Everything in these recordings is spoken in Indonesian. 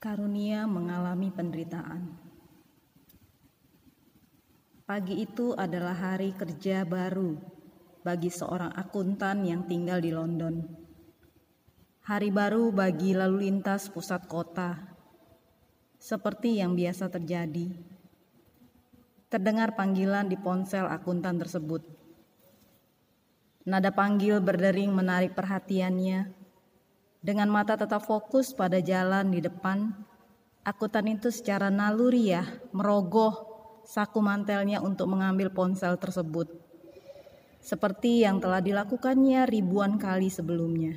Karunia mengalami penderitaan. Pagi itu adalah hari kerja baru bagi seorang akuntan yang tinggal di London. Hari baru bagi lalu lintas pusat kota, seperti yang biasa terjadi. Terdengar panggilan di ponsel akuntan tersebut. Nada panggil berdering menarik perhatiannya dengan mata tetap fokus pada jalan di depan, akutan itu secara naluriah merogoh saku mantelnya untuk mengambil ponsel tersebut. Seperti yang telah dilakukannya ribuan kali sebelumnya.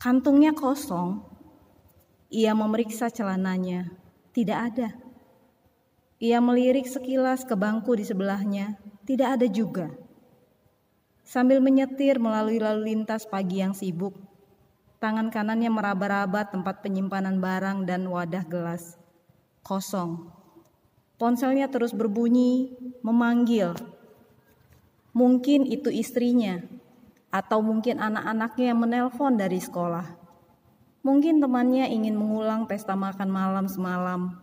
Kantungnya kosong, ia memeriksa celananya, tidak ada. Ia melirik sekilas ke bangku di sebelahnya, tidak ada juga. Sambil menyetir melalui lalu lintas pagi yang sibuk, tangan kanannya meraba-raba tempat penyimpanan barang dan wadah gelas. Kosong. Ponselnya terus berbunyi, memanggil. Mungkin itu istrinya, atau mungkin anak-anaknya yang menelpon dari sekolah. Mungkin temannya ingin mengulang pesta makan malam semalam,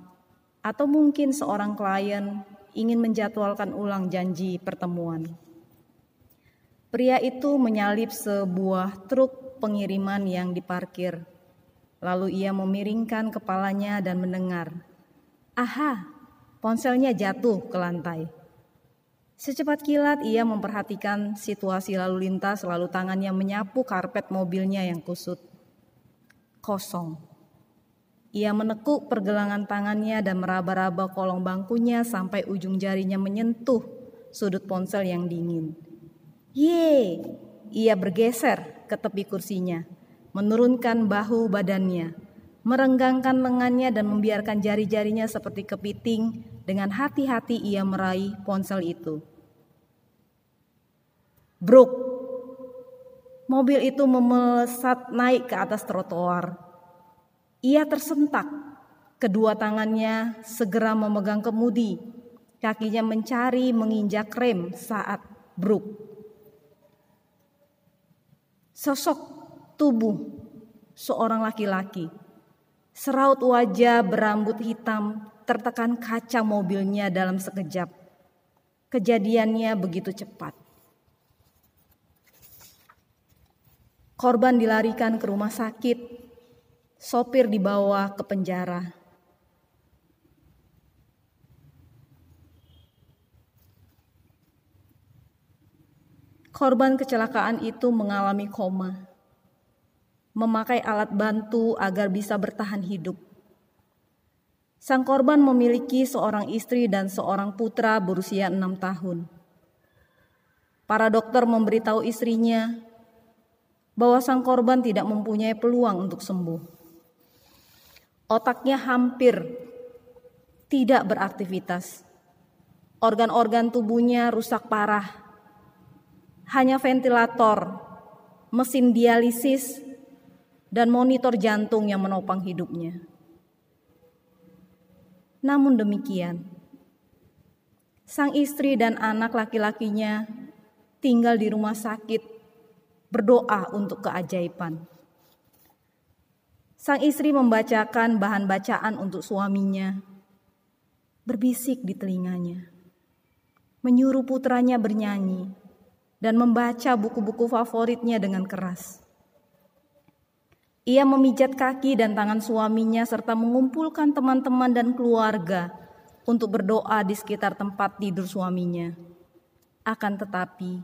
atau mungkin seorang klien ingin menjadwalkan ulang janji pertemuan. Pria itu menyalip sebuah truk pengiriman yang diparkir. Lalu ia memiringkan kepalanya dan mendengar. Aha, ponselnya jatuh ke lantai. Secepat kilat ia memperhatikan situasi lalu lintas lalu tangannya menyapu karpet mobilnya yang kusut. Kosong. Ia menekuk pergelangan tangannya dan meraba-raba kolong bangkunya sampai ujung jarinya menyentuh sudut ponsel yang dingin. Ye, ia bergeser ke tepi kursinya, menurunkan bahu badannya, merenggangkan lengannya dan membiarkan jari-jarinya seperti kepiting dengan hati-hati ia meraih ponsel itu. Bruk. Mobil itu memelesat naik ke atas trotoar. Ia tersentak. Kedua tangannya segera memegang kemudi. Kakinya mencari menginjak rem saat bruk. Sosok tubuh seorang laki-laki. Seraut wajah berambut hitam tertekan kaca mobilnya dalam sekejap. Kejadiannya begitu cepat. Korban dilarikan ke rumah sakit. Sopir dibawa ke penjara. Korban kecelakaan itu mengalami koma, memakai alat bantu agar bisa bertahan hidup. Sang korban memiliki seorang istri dan seorang putra berusia enam tahun. Para dokter memberitahu istrinya bahwa sang korban tidak mempunyai peluang untuk sembuh. Otaknya hampir tidak beraktivitas. Organ-organ tubuhnya rusak parah hanya ventilator, mesin dialisis, dan monitor jantung yang menopang hidupnya. Namun demikian, sang istri dan anak laki-lakinya tinggal di rumah sakit berdoa untuk keajaiban. Sang istri membacakan bahan bacaan untuk suaminya, berbisik di telinganya, menyuruh putranya bernyanyi, dan membaca buku-buku favoritnya dengan keras. Ia memijat kaki dan tangan suaminya serta mengumpulkan teman-teman dan keluarga untuk berdoa di sekitar tempat tidur suaminya. Akan tetapi,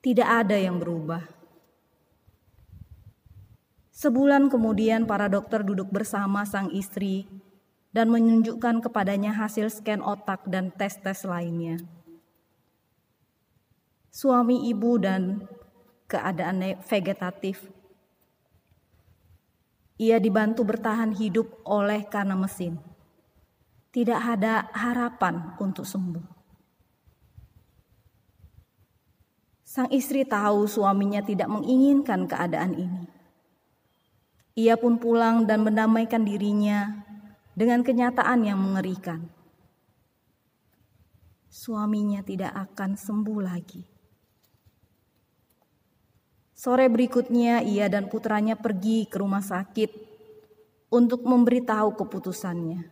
tidak ada yang berubah. Sebulan kemudian para dokter duduk bersama sang istri dan menunjukkan kepadanya hasil scan otak dan tes-tes lainnya suami ibu dan keadaan vegetatif. Ia dibantu bertahan hidup oleh karena mesin. Tidak ada harapan untuk sembuh. Sang istri tahu suaminya tidak menginginkan keadaan ini. Ia pun pulang dan mendamaikan dirinya dengan kenyataan yang mengerikan. Suaminya tidak akan sembuh lagi. Sore berikutnya ia dan putranya pergi ke rumah sakit untuk memberitahu keputusannya.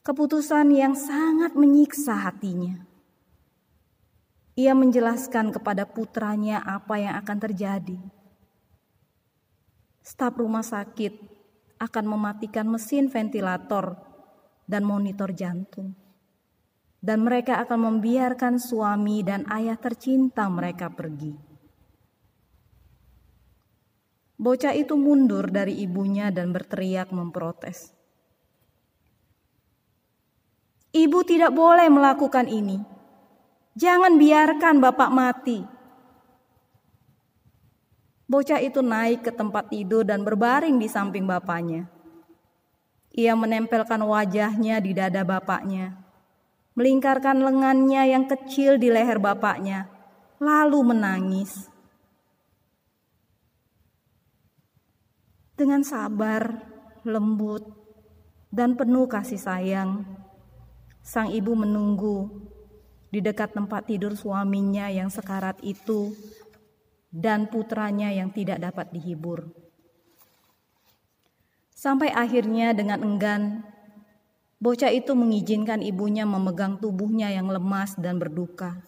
Keputusan yang sangat menyiksa hatinya. Ia menjelaskan kepada putranya apa yang akan terjadi. Staf rumah sakit akan mematikan mesin ventilator dan monitor jantung. Dan mereka akan membiarkan suami dan ayah tercinta mereka pergi. Bocah itu mundur dari ibunya dan berteriak memprotes. Ibu tidak boleh melakukan ini. Jangan biarkan bapak mati. Bocah itu naik ke tempat tidur dan berbaring di samping bapaknya. Ia menempelkan wajahnya di dada bapaknya, melingkarkan lengannya yang kecil di leher bapaknya, lalu menangis. Dengan sabar, lembut, dan penuh kasih sayang, sang ibu menunggu di dekat tempat tidur suaminya yang sekarat itu dan putranya yang tidak dapat dihibur. Sampai akhirnya dengan enggan, bocah itu mengizinkan ibunya memegang tubuhnya yang lemas dan berduka.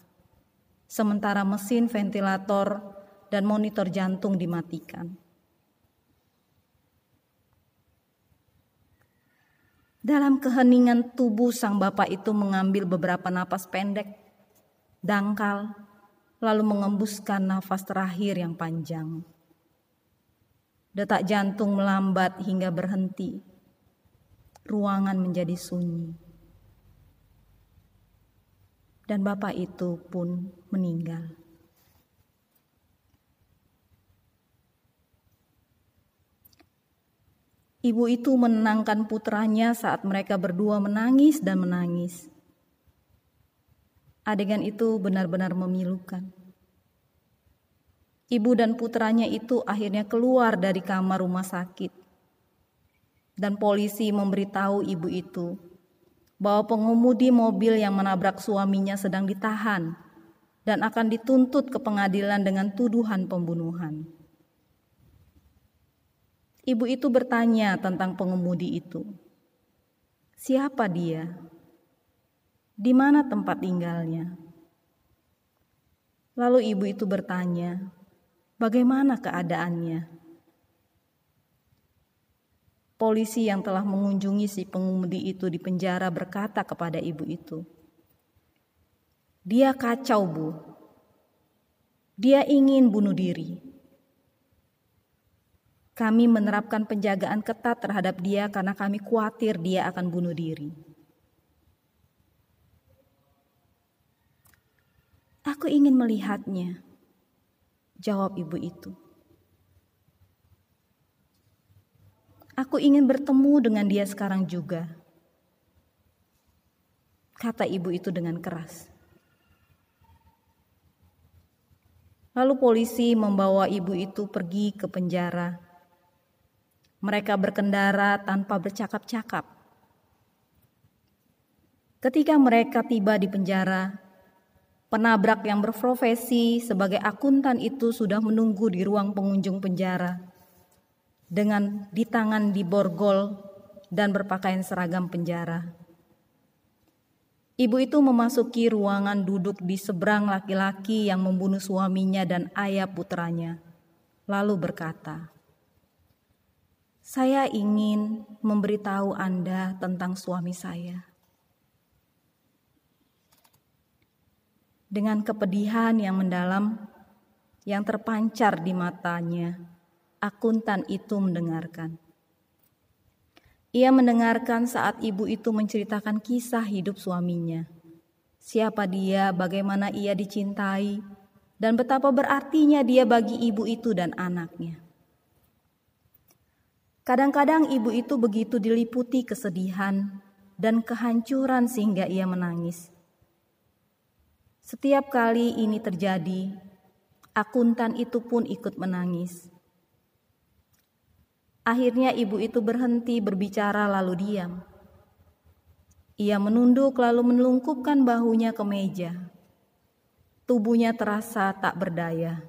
Sementara mesin ventilator dan monitor jantung dimatikan. Dalam keheningan tubuh sang bapak itu mengambil beberapa napas pendek, dangkal, lalu mengembuskan nafas terakhir yang panjang. Detak jantung melambat hingga berhenti. Ruangan menjadi sunyi. Dan bapak itu pun meninggal. Ibu itu menenangkan putranya saat mereka berdua menangis dan menangis. Adegan itu benar-benar memilukan. Ibu dan putranya itu akhirnya keluar dari kamar rumah sakit. Dan polisi memberitahu ibu itu bahwa pengemudi mobil yang menabrak suaminya sedang ditahan dan akan dituntut ke pengadilan dengan tuduhan pembunuhan. Ibu itu bertanya tentang pengemudi itu. Siapa dia? Di mana tempat tinggalnya? Lalu ibu itu bertanya, Bagaimana keadaannya? Polisi yang telah mengunjungi si pengemudi itu di penjara berkata kepada ibu itu, "Dia kacau, Bu. Dia ingin bunuh diri. Kami menerapkan penjagaan ketat terhadap dia karena kami khawatir dia akan bunuh diri." Aku ingin melihatnya Jawab ibu itu. Aku ingin bertemu dengan dia sekarang juga. Kata ibu itu dengan keras. Lalu polisi membawa ibu itu pergi ke penjara. Mereka berkendara tanpa bercakap-cakap. Ketika mereka tiba di penjara, Penabrak yang berprofesi sebagai akuntan itu sudah menunggu di ruang pengunjung penjara dengan di tangan di borgol dan berpakaian seragam penjara. Ibu itu memasuki ruangan duduk di seberang laki-laki yang membunuh suaminya dan ayah putranya, lalu berkata, "Saya ingin memberitahu Anda tentang suami saya." dengan kepedihan yang mendalam yang terpancar di matanya, akuntan itu mendengarkan. Ia mendengarkan saat ibu itu menceritakan kisah hidup suaminya. Siapa dia, bagaimana ia dicintai, dan betapa berartinya dia bagi ibu itu dan anaknya. Kadang-kadang ibu itu begitu diliputi kesedihan dan kehancuran sehingga ia menangis. Setiap kali ini terjadi, akuntan itu pun ikut menangis. Akhirnya ibu itu berhenti berbicara lalu diam. Ia menunduk lalu menelungkupkan bahunya ke meja. Tubuhnya terasa tak berdaya.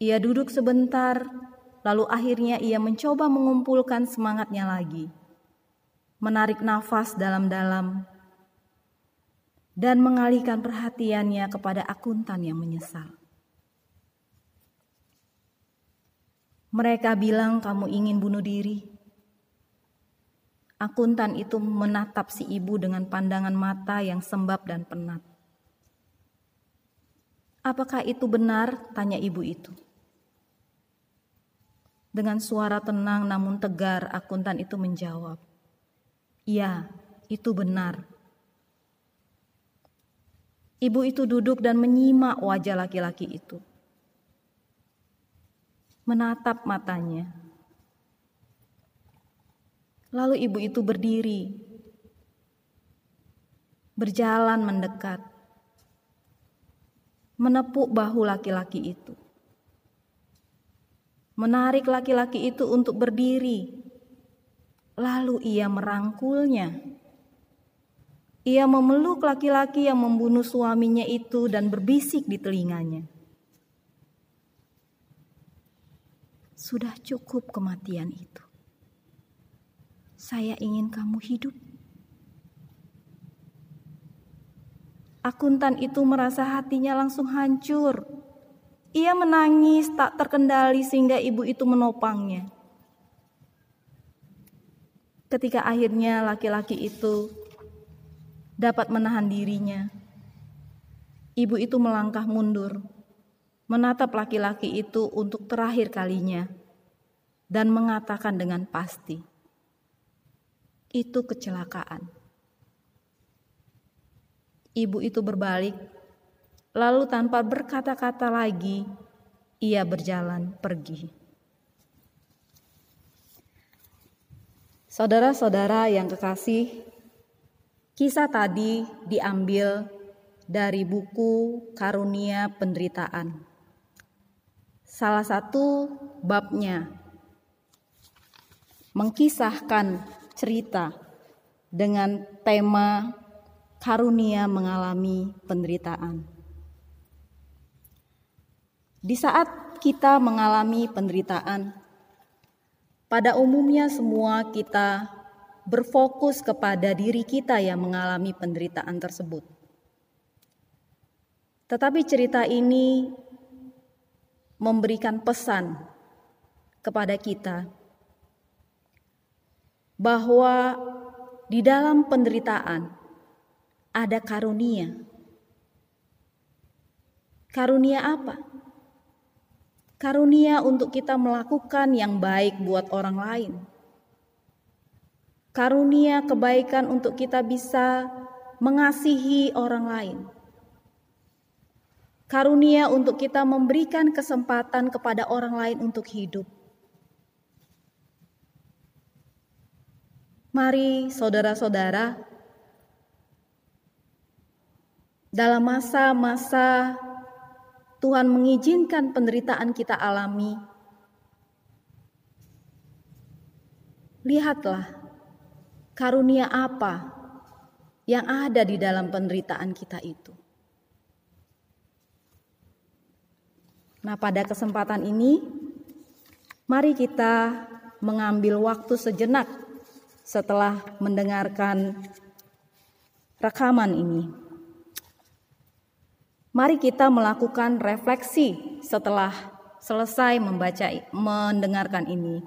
Ia duduk sebentar lalu akhirnya ia mencoba mengumpulkan semangatnya lagi, menarik nafas dalam-dalam, dan mengalihkan perhatiannya kepada akuntan yang menyesal. Mereka bilang kamu ingin bunuh diri. Akuntan itu menatap si ibu dengan pandangan mata yang sembab dan penat. Apakah itu benar? Tanya ibu itu. Dengan suara tenang namun tegar, akuntan itu menjawab, "Ya, itu benar." Ibu itu duduk dan menyimak wajah laki-laki itu menatap matanya. Lalu ibu itu berdiri, berjalan mendekat, menepuk bahu laki-laki itu, menarik laki-laki itu untuk berdiri. Lalu ia merangkulnya. Ia memeluk laki-laki yang membunuh suaminya itu dan berbisik di telinganya. Sudah cukup kematian itu. Saya ingin kamu hidup. Akuntan itu merasa hatinya langsung hancur. Ia menangis tak terkendali sehingga ibu itu menopangnya. Ketika akhirnya laki-laki itu dapat menahan dirinya, ibu itu melangkah mundur menatap laki-laki itu untuk terakhir kalinya dan mengatakan dengan pasti, "Itu kecelakaan." Ibu itu berbalik, lalu tanpa berkata-kata lagi, ia berjalan pergi. Saudara-saudara yang kekasih, kisah tadi diambil dari buku Karunia Penderitaan. Salah satu babnya mengkisahkan cerita dengan tema karunia mengalami penderitaan. Di saat kita mengalami penderitaan, pada umumnya semua kita berfokus kepada diri kita yang mengalami penderitaan tersebut. Tetapi cerita ini memberikan pesan kepada kita bahwa di dalam penderitaan ada karunia. Karunia apa? Karunia untuk kita melakukan yang baik buat orang lain. Karunia kebaikan untuk kita bisa mengasihi orang lain karunia untuk kita memberikan kesempatan kepada orang lain untuk hidup. Mari, saudara-saudara, dalam masa-masa Tuhan mengizinkan penderitaan kita alami, lihatlah karunia apa yang ada di dalam penderitaan kita itu. Nah, pada kesempatan ini, mari kita mengambil waktu sejenak setelah mendengarkan rekaman ini. Mari kita melakukan refleksi setelah selesai membaca mendengarkan ini.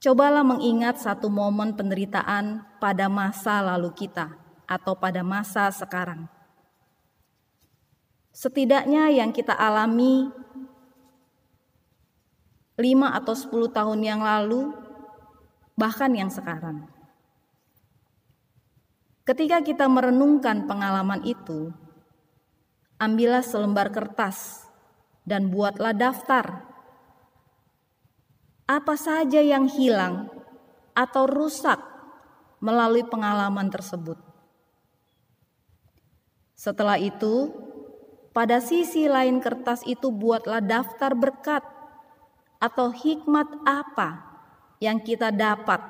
Cobalah mengingat satu momen penderitaan pada masa lalu kita atau pada masa sekarang. Setidaknya yang kita alami 5 atau 10 tahun yang lalu, bahkan yang sekarang. Ketika kita merenungkan pengalaman itu, ambillah selembar kertas dan buatlah daftar. Apa saja yang hilang atau rusak melalui pengalaman tersebut. Setelah itu, pada sisi lain kertas itu buatlah daftar berkat atau hikmat apa yang kita dapat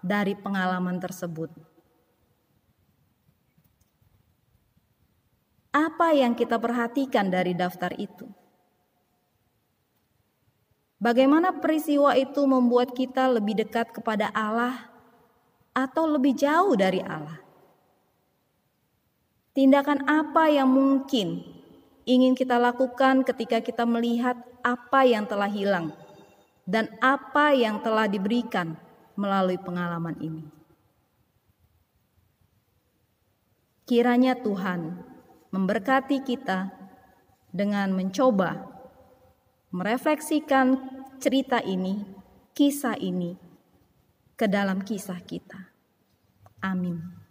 dari pengalaman tersebut. Apa yang kita perhatikan dari daftar itu? Bagaimana peristiwa itu membuat kita lebih dekat kepada Allah atau lebih jauh dari Allah? Tindakan apa yang mungkin ingin kita lakukan ketika kita melihat apa yang telah hilang dan apa yang telah diberikan melalui pengalaman ini? Kiranya Tuhan memberkati kita dengan mencoba merefleksikan cerita ini, kisah ini ke dalam kisah kita. Amin.